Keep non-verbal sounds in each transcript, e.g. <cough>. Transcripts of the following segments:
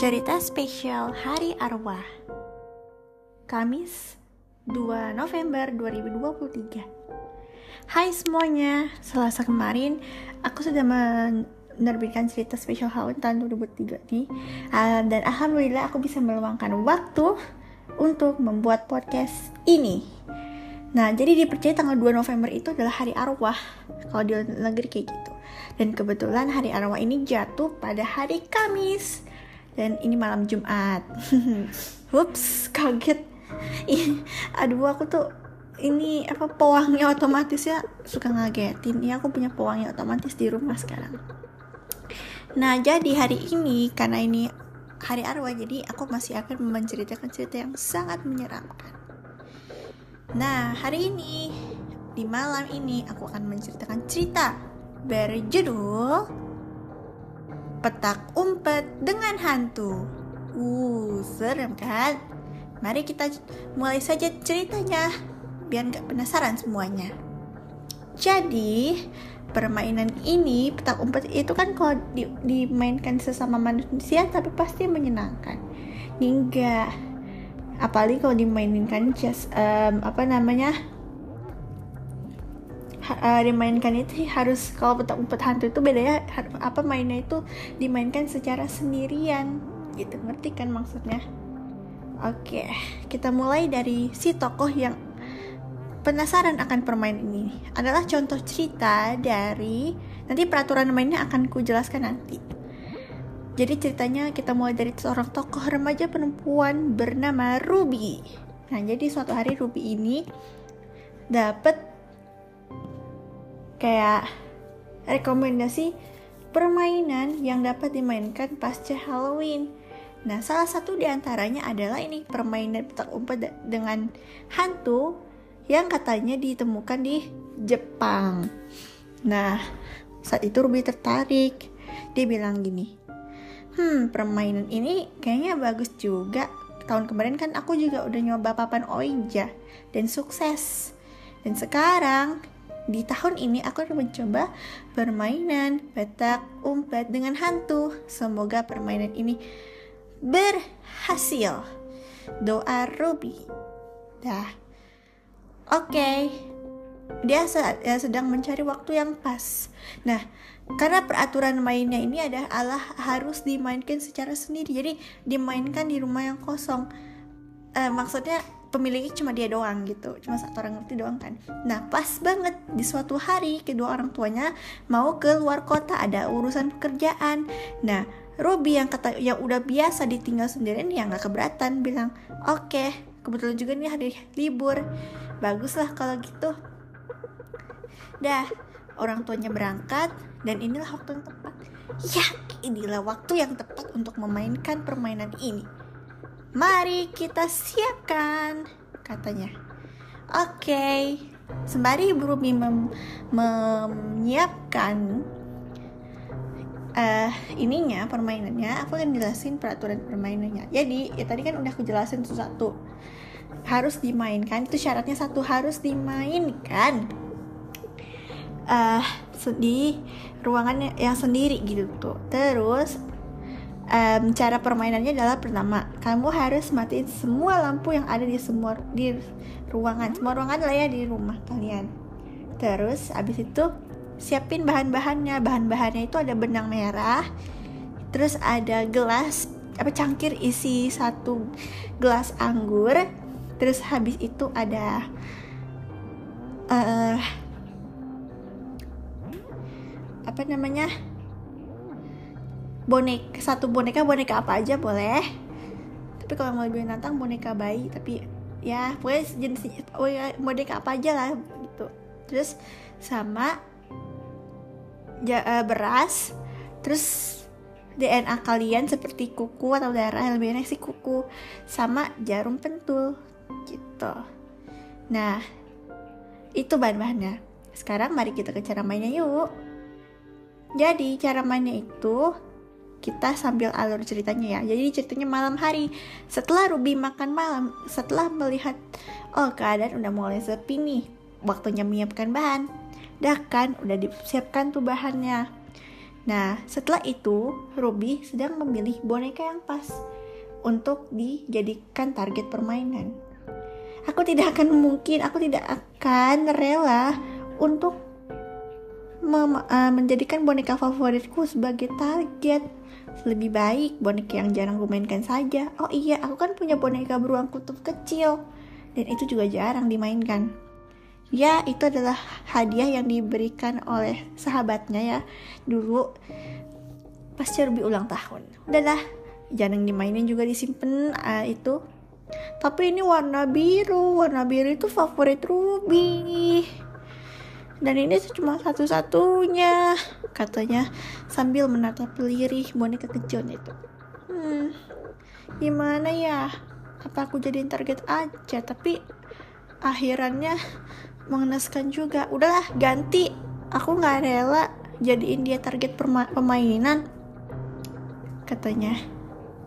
Cerita spesial Hari Arwah. Kamis 2 November 2023 Hai semuanya, selasa kemarin aku sudah menerbitkan cerita spesial Halloween tahun 2003 nih uh, Dan Alhamdulillah aku bisa meluangkan waktu untuk membuat podcast ini. Nah, jadi dipercaya tanggal 2 November itu adalah hari arwah Kalau di negeri kayak gitu. Dan kebetulan hari arwah ini jatuh pada hari Kamis dan ini malam Jumat. <laughs> Ups, kaget. Aduh, aku tuh ini apa pewangnya otomatis ya suka ngagetin. Ya aku punya pewangnya otomatis di rumah sekarang. Nah, jadi hari ini karena ini hari arwah, jadi aku masih akan menceritakan cerita yang sangat menyeramkan. Nah, hari ini di malam ini aku akan menceritakan cerita berjudul petak umpet dengan hantu. Uh, serem kan? Mari kita mulai saja ceritanya, biar nggak penasaran semuanya. Jadi, permainan ini petak umpet itu kan kalau di, dimainkan sesama manusia tapi pasti menyenangkan. Hingga apalagi kalau dimainkan just um, apa namanya uh, dimainkan itu harus kalau petak umpet hantu itu bedanya apa mainnya itu dimainkan secara sendirian gitu. Ngerti kan maksudnya? Oke kita mulai dari si tokoh yang penasaran akan permainan ini. Adalah contoh cerita dari nanti peraturan mainnya akan ku jelaskan nanti. Jadi ceritanya kita mulai dari seorang tokoh remaja perempuan bernama Ruby. Nah jadi suatu hari Ruby ini dapat kayak rekomendasi permainan yang dapat dimainkan pasca Halloween. Nah, salah satu di antaranya adalah ini permainan petak umpet dengan hantu yang katanya ditemukan di Jepang. Nah, saat itu Ruby tertarik. Dia bilang gini, hmm permainan ini kayaknya bagus juga. Tahun kemarin kan aku juga udah nyoba papan oija dan sukses. Dan sekarang di tahun ini aku akan mencoba permainan petak umpet dengan hantu. Semoga permainan ini berhasil. Doa Ruby. Dah. Oke. Okay. Dia sedang mencari waktu yang pas. Nah, karena peraturan mainnya ini adalah harus dimainkan secara sendiri. Jadi dimainkan di rumah yang kosong. Uh, maksudnya pemiliknya cuma dia doang gitu. Cuma satu orang ngerti doang kan. Nah pas banget di suatu hari kedua orang tuanya mau ke luar kota ada urusan pekerjaan. Nah Robi yang kata yang udah biasa ditinggal sendirian ya nggak keberatan bilang oke okay, kebetulan juga nih hari libur. Bagus lah kalau gitu. Dah orang tuanya berangkat dan inilah waktu yang tepat. Ya inilah waktu yang tepat untuk memainkan permainan ini Mari kita siapkan, katanya. Oke, okay. sembari Ibu Ruby mem menyiapkan uh, ininya permainannya, aku akan jelasin peraturan permainannya. Jadi, ya tadi kan udah aku jelasin satu-satu. Harus dimainkan, itu syaratnya satu harus dimainkan. Uh, di ruangan yang sendiri gitu tuh. Terus um, cara permainannya adalah pertama kamu harus matiin semua lampu yang ada di semua di ruangan. Semua ruangan lah ya di rumah kalian. Terus abis itu siapin bahan-bahannya. Bahan-bahannya itu ada benang merah terus ada gelas apa cangkir isi satu gelas anggur terus habis itu ada uh, apa namanya bonek satu boneka boneka apa aja boleh. Tapi kalau mau lebih nantang boneka bayi tapi ya pokoknya jenis boneka apa aja lah gitu. Terus sama ja, uh, beras terus DNA kalian seperti kuku atau darah yang lebih enak sih kuku sama jarum pentul gitu. Nah itu bahan-bahannya. Sekarang mari kita ke cara mainnya yuk. Jadi cara mainnya itu kita sambil alur ceritanya ya. Jadi ceritanya malam hari. Setelah Ruby makan malam, setelah melihat oh keadaan udah mulai sepi nih, waktunya menyiapkan bahan. Dah kan udah disiapkan tuh bahannya. Nah, setelah itu, Ruby sedang memilih boneka yang pas untuk dijadikan target permainan. Aku tidak akan mungkin, aku tidak akan rela untuk uh, menjadikan boneka favoritku sebagai target. Lebih baik boneka yang jarang mainkan saja. Oh iya, aku kan punya boneka beruang kutub kecil dan itu juga jarang dimainkan. Ya, itu adalah hadiah yang diberikan oleh sahabatnya ya dulu pas Ruby ulang tahun. Udahlah, jangan dimainin juga disimpan uh, itu. Tapi ini warna biru, warna biru itu favorit Ruby. Dan ini cuma satu-satunya, katanya sambil menatap lirih boneka kecil itu. Hmm, gimana ya? Apa aku jadiin target aja? Tapi akhirannya mengenaskan juga udahlah ganti aku nggak rela jadiin dia target pemainan katanya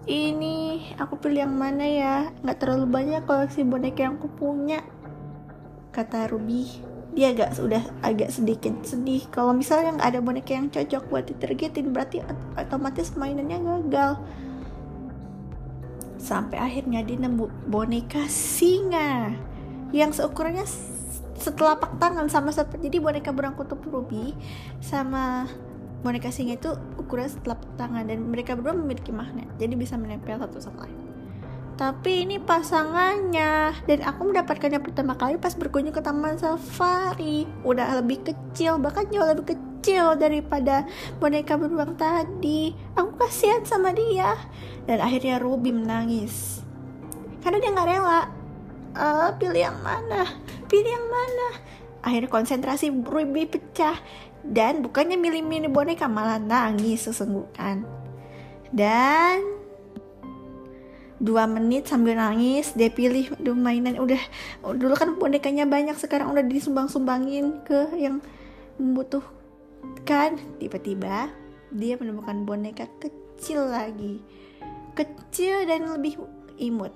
ini aku pilih yang mana ya nggak terlalu banyak koleksi boneka yang aku punya kata Ruby dia agak sudah agak sedikit sedih. Kalau misalnya nggak ada boneka yang cocok buat ditargetin berarti otomatis mainannya gagal. Sampai akhirnya dia nemu boneka singa yang seukurannya setelapak tangan sama seperti jadi boneka berang kutub ruby sama boneka singa itu ukuran setelapak tangan dan mereka berdua memiliki magnet jadi bisa menempel satu sama lain tapi ini pasangannya. Dan aku mendapatkannya pertama kali pas berkunjung ke taman safari. Udah lebih kecil bahkan jauh lebih kecil daripada boneka beruang tadi. Aku kasihan sama dia. Dan akhirnya Ruby menangis. Karena dia nggak rela. Uh, pilih yang mana? Pilih yang mana? Akhirnya konsentrasi Ruby pecah. Dan bukannya milih-milih boneka malah nangis sesenggukan dan dua menit sambil nangis dia pilih mainan udah dulu kan bonekanya banyak sekarang udah disumbang-sumbangin ke yang membutuhkan. Tiba-tiba dia menemukan boneka kecil lagi. Kecil dan lebih imut.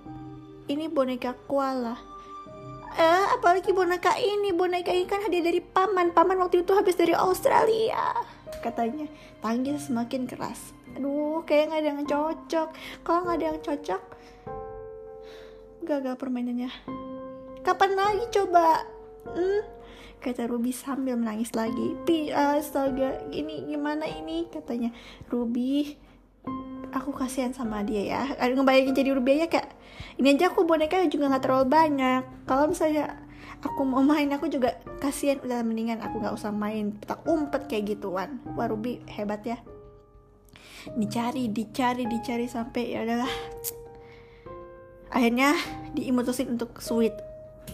Ini boneka koala. Eh apalagi boneka ini? Boneka ini kan hadiah dari paman. Paman waktu itu habis dari Australia katanya. Tangis semakin keras aduh kayak nggak ada yang cocok. Kalau nggak ada yang cocok gagal permainannya. Kapan lagi coba? Hmm? kata Ruby sambil menangis lagi. Pi astaga ini gimana ini? Katanya Ruby aku kasihan sama dia ya. Ngebayangin jadi Ruby aja kayak ini aja aku boneka juga nggak terlalu banyak. Kalau misalnya aku mau main aku juga kasihan. Udah mendingan aku nggak usah main. Petak umpet kayak gituan. Wah Ruby hebat ya dicari dicari dicari sampai ya udahlah. Akhirnya diimutusin untuk sweet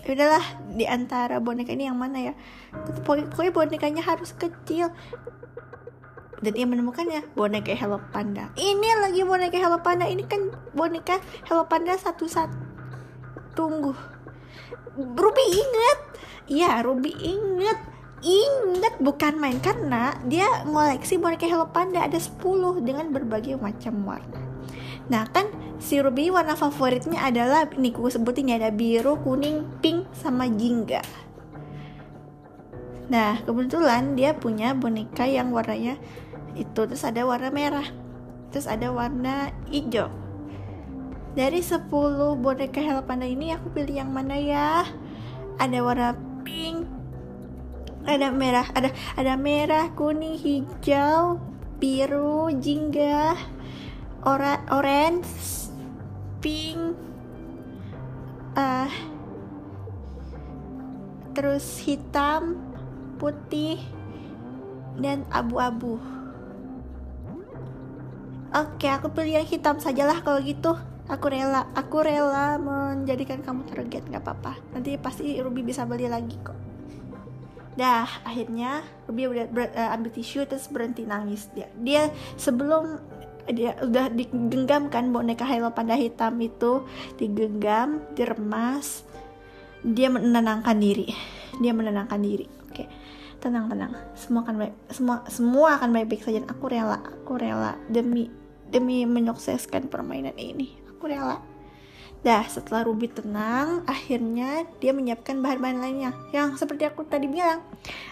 ya udahlah di antara boneka ini yang mana ya? Pokoknya bonekanya harus kecil. Dan ia menemukannya boneka Hello Panda. Ini lagi boneka Hello Panda. Ini kan boneka Hello Panda satu satu tunggu. Ruby inget. Iya Ruby inget inget bukan main karena dia ngoleksi boneka Hello Panda ada 10 dengan berbagai macam warna. Nah kan si Ruby warna favoritnya adalah ini ku sebutin ya ada biru kuning pink sama jingga. Nah, kebetulan dia punya boneka yang warnanya itu terus ada warna merah terus ada warna hijau. Dari 10 boneka Hello Panda ini aku pilih yang mana ya? Ada warna pink ada merah ada ada merah kuning hijau biru jingga ora orange pink uh, terus hitam putih dan abu-abu Oke, aku pilih yang hitam sajalah kalau gitu. Aku rela, aku rela menjadikan kamu target, nggak apa-apa. Nanti pasti Ruby bisa beli lagi kok. Dah, akhirnya Ruby udah ber, uh, ambil tisu terus berhenti nangis dia. Dia sebelum dia udah digenggam kan boneka Hello Panda hitam itu digenggam, diremas. Dia menenangkan diri. Dia menenangkan diri. Oke. Tenang, tenang. Semua akan baik. Semua semua akan baik-baik saja. Aku rela, aku rela demi demi menyukseskan permainan ini. Aku rela. Dah, setelah Ruby tenang, akhirnya dia menyiapkan bahan-bahan lainnya. Yang seperti aku tadi bilang,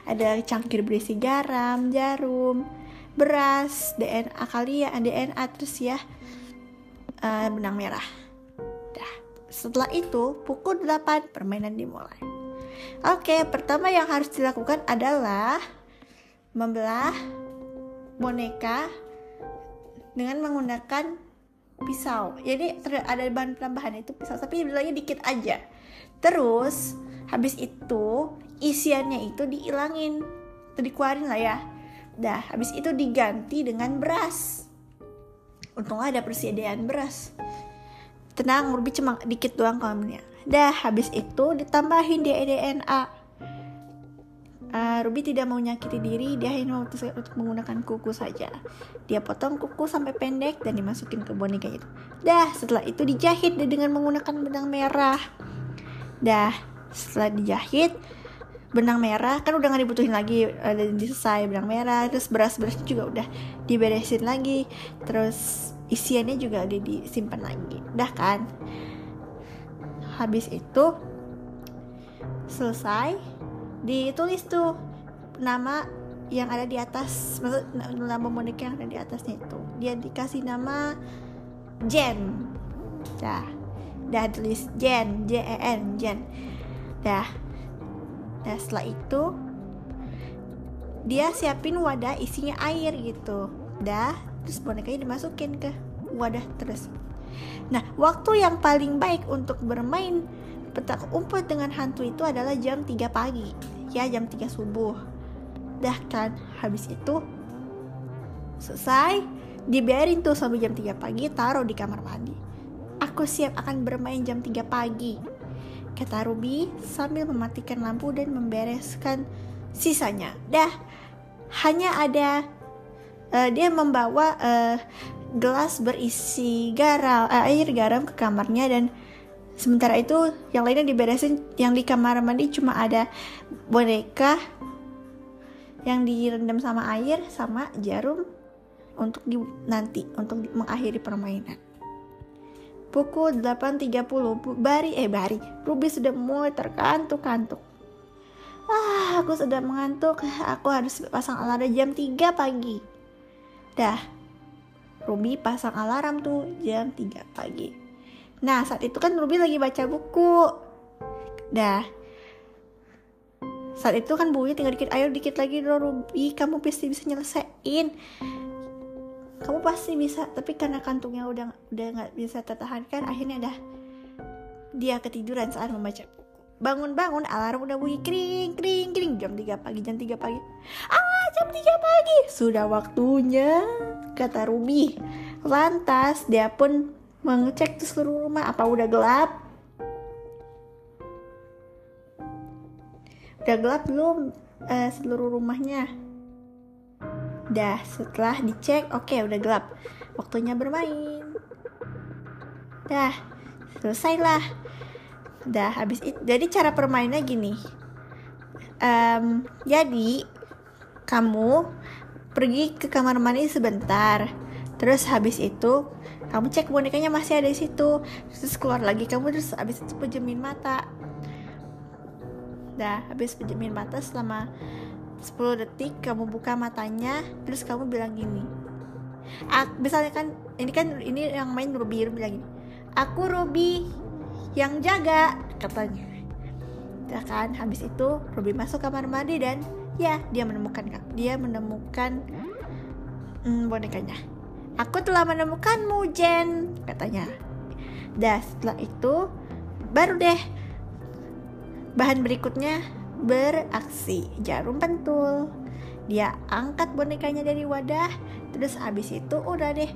ada cangkir berisi garam, jarum, beras DNA kalian DNA terus ya uh, benang merah dah setelah itu pukul 8 permainan dimulai oke pertama yang harus dilakukan adalah membelah boneka dengan menggunakan pisau. Jadi ada bahan tambahan itu pisau tapi bilangnya dikit aja. Terus habis itu isiannya itu dihilangin atau dikeluarin lah ya. Dah habis itu diganti dengan beras. Untungnya ada persediaan beras. Tenang Ruby cuma dikit doang kamunya dah habis itu ditambahin DNA uh, Ruby tidak mau nyakiti diri, dia hanya mau untuk menggunakan kuku saja. Dia potong kuku sampai pendek dan dimasukin ke boneka itu. Dah, setelah itu dijahit dengan menggunakan benang merah. Dah, setelah dijahit, benang merah kan udah gak dibutuhin lagi ada selesai benang merah terus beras beras juga udah diberesin lagi terus isiannya juga udah disimpan lagi dah kan habis itu selesai ditulis tuh nama yang ada di atas maksud nama boneka yang ada di atasnya itu. Dia dikasih nama Jen. Dah. Dah tulis Jen J E N Jen. Dah. Dah setelah itu dia siapin wadah isinya air gitu. Dah terus bonekanya dimasukin ke wadah terus nah waktu yang paling baik untuk bermain petak umpet dengan hantu itu adalah jam 3 pagi. Ya jam 3 subuh. Dah kan habis itu selesai dibiarin tuh sampai jam 3 pagi taruh di kamar mandi. Aku siap akan bermain jam 3 pagi. Kata Ruby sambil mematikan lampu dan membereskan sisanya. Dah hanya ada uh, dia membawa uh, gelas berisi garam uh, air garam ke kamarnya dan Sementara itu yang lainnya diberesin yang di kamar mandi cuma ada boneka yang direndam sama air sama jarum untuk di, nanti untuk mengakhiri permainan. Pukul 8.30 Bari eh Bari Ruby sudah mulai terkantuk-kantuk. Ah, aku sudah mengantuk. Aku harus pasang alarm jam 3 pagi. Dah. Ruby pasang alarm tuh jam 3 pagi. Nah saat itu kan Ruby lagi baca buku. Dah. Saat itu kan bukunya tinggal dikit, ayo dikit lagi dong Ruby, kamu pasti bisa nyelesain. Kamu pasti bisa, tapi karena kantungnya udah udah nggak bisa tertahankan, akhirnya dah dia ketiduran saat membaca buku. Bangun-bangun alarm udah bunyi kring kring kring jam 3 pagi jam 3 pagi. Ah, jam 3 pagi. Sudah waktunya, kata Ruby. Lantas dia pun mengecek tuh seluruh rumah apa udah gelap? Udah gelap belum? Uh, seluruh rumahnya? Dah setelah dicek oke okay, udah gelap. Waktunya bermain. Dah selesai lah dah habis itu jadi cara permainnya gini. Um, jadi kamu pergi ke kamar mandi sebentar. Terus habis itu kamu cek bonekanya masih ada di situ. Terus keluar lagi kamu terus habis itu pejemin mata. Dah habis pejemin mata selama 10 detik kamu buka matanya terus kamu bilang gini. Ak, misalnya kan ini kan ini yang main Ruby Ruby gini aku Ruby yang jaga katanya. Ya kan habis itu Ruby masuk kamar mandi dan ya dia menemukan dia menemukan hmm, bonekanya Aku telah menemukanmu, Jen, katanya. Dan setelah itu, baru deh bahan berikutnya beraksi. Jarum pentul. Dia angkat bonekanya dari wadah, terus habis itu udah deh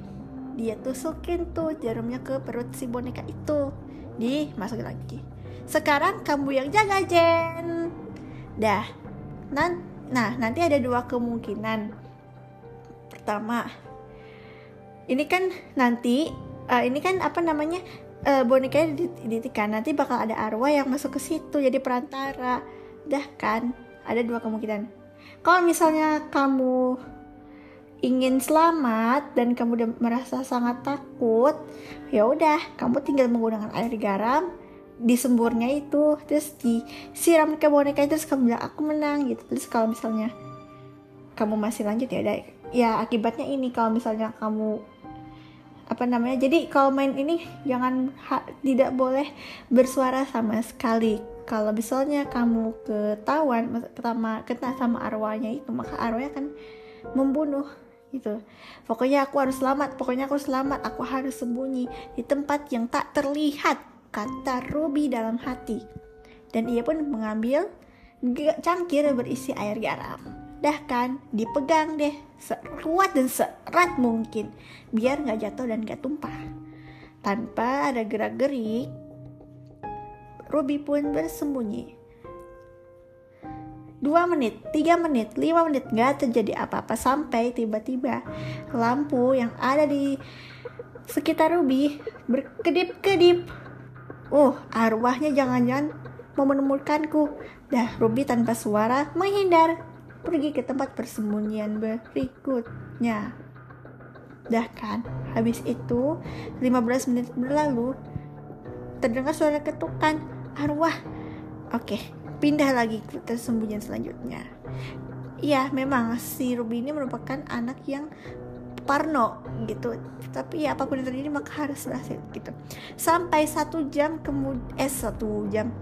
dia tusukin tuh jarumnya ke perut si boneka itu. Dimasukin lagi. Sekarang kamu yang jaga, Jen. Dah. Nah, nanti ada dua kemungkinan. Pertama, ini kan nanti uh, ini kan apa namanya uh, bonekanya ditikan nanti bakal ada arwah yang masuk ke situ jadi perantara. Dah kan? Ada dua kemungkinan. Kalau misalnya kamu ingin selamat dan kamu udah merasa sangat takut ya udah kamu tinggal menggunakan air garam di semburnya itu. Terus disiram ke boneka terus kamu bilang aku menang gitu. Terus kalau misalnya kamu masih lanjut ya ya akibatnya ini. Kalau misalnya kamu apa namanya jadi kalau main ini jangan ha, tidak boleh bersuara sama sekali. Kalau misalnya kamu ketahuan pertama kena sama arwahnya itu maka arwahnya akan membunuh gitu. Pokoknya aku harus selamat pokoknya aku selamat aku harus sembunyi di tempat yang tak terlihat kata Ruby dalam hati. Dan ia pun mengambil cangkir berisi air garam kan dipegang deh sekuat dan serat mungkin biar nggak jatuh dan nggak tumpah tanpa ada gerak gerik Ruby pun bersembunyi dua menit, tiga menit, lima menit nggak terjadi apa-apa sampai tiba-tiba lampu yang ada di sekitar Ruby berkedip-kedip. Oh, arwahnya jangan-jangan mau menemukanku. Dah, Ruby tanpa suara menghindar pergi ke tempat persembunyian berikutnya. Dah kan, habis itu 15 menit berlalu, terdengar suara ketukan arwah. Oke, pindah lagi ke persembunyian selanjutnya. Iya, memang si Ruby ini merupakan anak yang parno gitu tapi ya apa pun yang terjadi maka harus berhasil gitu sampai satu jam kemudian eh satu jam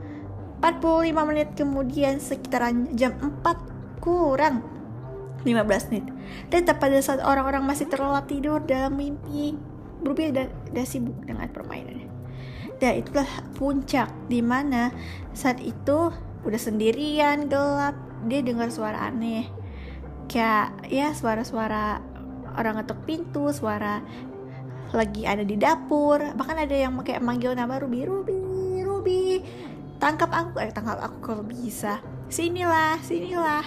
45 menit kemudian sekitaran jam 4 kurang. 15 menit. Dan pada saat orang-orang masih terlelap tidur dalam mimpi, Ruby udah, udah sibuk dengan permainannya. Dan itulah puncak di mana saat itu udah sendirian gelap. Dia dengar suara aneh. Kayak ya suara-suara orang ngetuk pintu suara lagi ada di dapur. Bahkan ada yang kayak manggil nama Ruby Ruby Ruby tangkap aku. Eh tangkap aku kalau bisa. Sinilah sinilah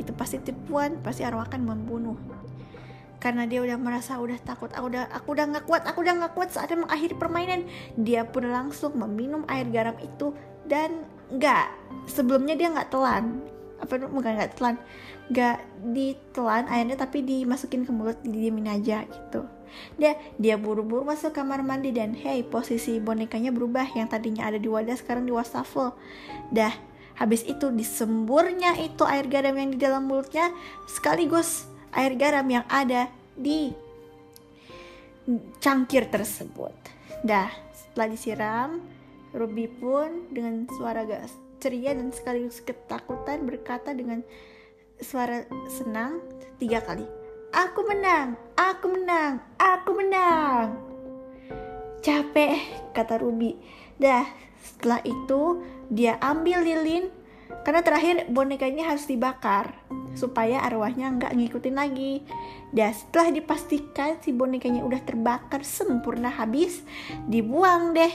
itu pasti tipuan pasti arwah akan membunuh. Karena dia udah merasa udah takut aku udah aku udah nggak kuat aku udah nggak kuat saatnya mengakhiri permainan. Dia pun langsung meminum air garam itu dan nggak sebelumnya dia nggak telan. Apa bukan nggak telan. Nggak ditelan airnya tapi dimasukin ke mulut didiemin aja gitu. Dia dia buru-buru masuk kamar mandi dan hey posisi bonekanya berubah. Yang tadinya ada di wadah sekarang di wastafel. Dah Habis itu disemburnya itu air garam yang di dalam mulutnya sekaligus air garam yang ada di cangkir tersebut. Dah, setelah disiram, Ruby pun dengan suara gas ceria dan sekaligus ketakutan berkata dengan suara senang tiga kali. Aku menang, aku menang, aku menang. Capek, kata Ruby. Dah, setelah itu dia ambil lilin karena terakhir bonekanya harus dibakar supaya arwahnya nggak ngikutin lagi. Dan setelah dipastikan si bonekanya udah terbakar sempurna habis, dibuang deh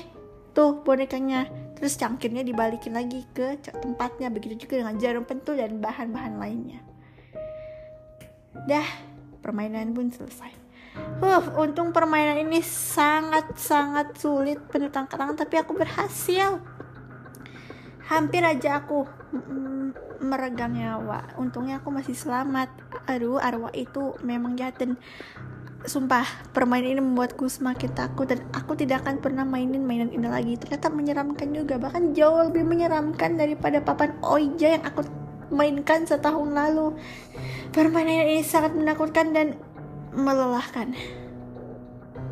tuh bonekanya. Terus cangkirnya dibalikin lagi ke tempatnya. Begitu juga dengan jarum pentul dan bahan-bahan lainnya. Dah, permainan pun selesai. Uh, untung permainan ini sangat-sangat sulit penuh tangan tapi aku berhasil. Hampir aja aku mm, meregang nyawa. Untungnya aku masih selamat. Aduh, arwah itu memang jahat dan sumpah permainan ini membuatku semakin takut dan aku tidak akan pernah mainin mainan ini lagi. Ternyata menyeramkan juga, bahkan jauh lebih menyeramkan daripada papan Oija yang aku mainkan setahun lalu. Permainan ini sangat menakutkan dan melelahkan.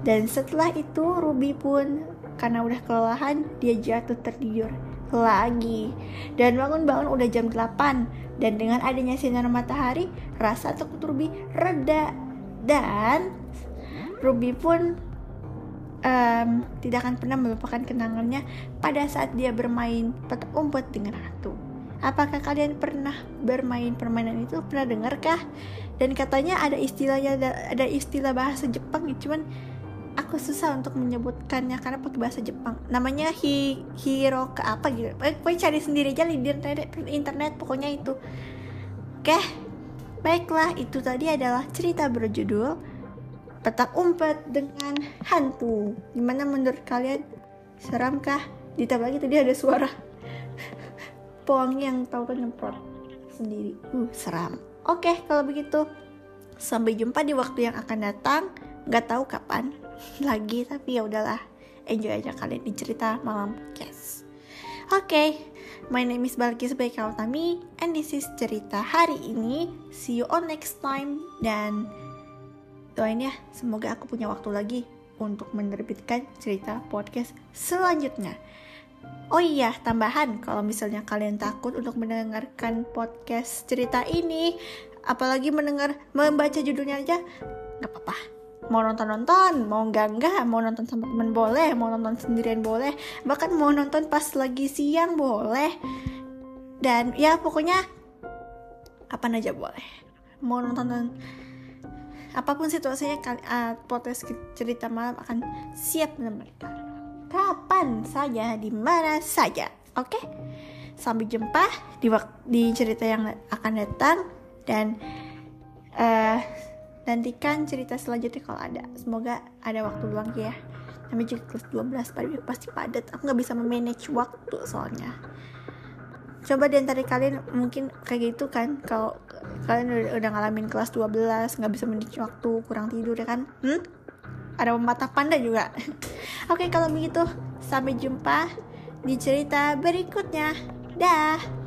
Dan setelah itu Ruby pun karena udah kelelahan dia jatuh tertidur lagi dan bangun-bangun udah jam 8 dan dengan adanya sinar matahari rasa takut Ruby reda dan Ruby pun um, tidak akan pernah melupakan kenangannya pada saat dia bermain petak umpet dengan hantu. Apakah kalian pernah bermain permainan itu? Pernah dengar kah? Dan katanya ada istilahnya ada, ada istilah bahasa Jepang ya, cuman aku susah untuk menyebutkannya karena pakai bahasa Jepang. Namanya hi, hiro ke apa gitu. Pokoknya cari sendiri aja di internet, internet pokoknya itu. Oke. Baiklah, itu tadi adalah cerita berjudul Petak Umpet dengan Hantu. Gimana menurut kalian? Seramkah? Ditambah lagi tadi ada suara Poang yang tahu kan nyemprot sendiri. Uh, seram. Oke, kalau begitu sampai jumpa di waktu yang akan datang. Gak tahu kapan <laughs> lagi, tapi ya udahlah. Enjoy aja kalian di cerita malam podcast. Oke, okay, my name is Balkis Baikautami and this is cerita hari ini. See you on next time dan doain ya, semoga aku punya waktu lagi untuk menerbitkan cerita podcast selanjutnya. Oh iya, tambahan. Kalau misalnya kalian takut untuk mendengarkan podcast cerita ini, apalagi mendengar membaca judulnya aja, nggak apa-apa. Mau nonton nonton mau enggak enggak mau nonton sama temen boleh mau nonton sendirian boleh bahkan mau nonton pas lagi siang boleh. Dan ya pokoknya apa aja boleh. Mau nonton apa pun situasinya uh, podcast cerita malam akan siap menemani kapan saja di mana saja. Oke? Sampai jumpa di di cerita yang akan datang dan uh, nantikan cerita selanjutnya kalau ada. Semoga ada waktu luang ya. Namanya juga kelas 12 pada pasti padat. Aku nggak bisa memanage waktu soalnya. Coba di antara kalian mungkin kayak gitu kan kalau kalian udah, udah ngalamin kelas 12 nggak bisa manage waktu kurang tidur ya kan? Hmm? Ada mata panda juga. <laughs> Oke kalau begitu sampai jumpa di cerita berikutnya. Dah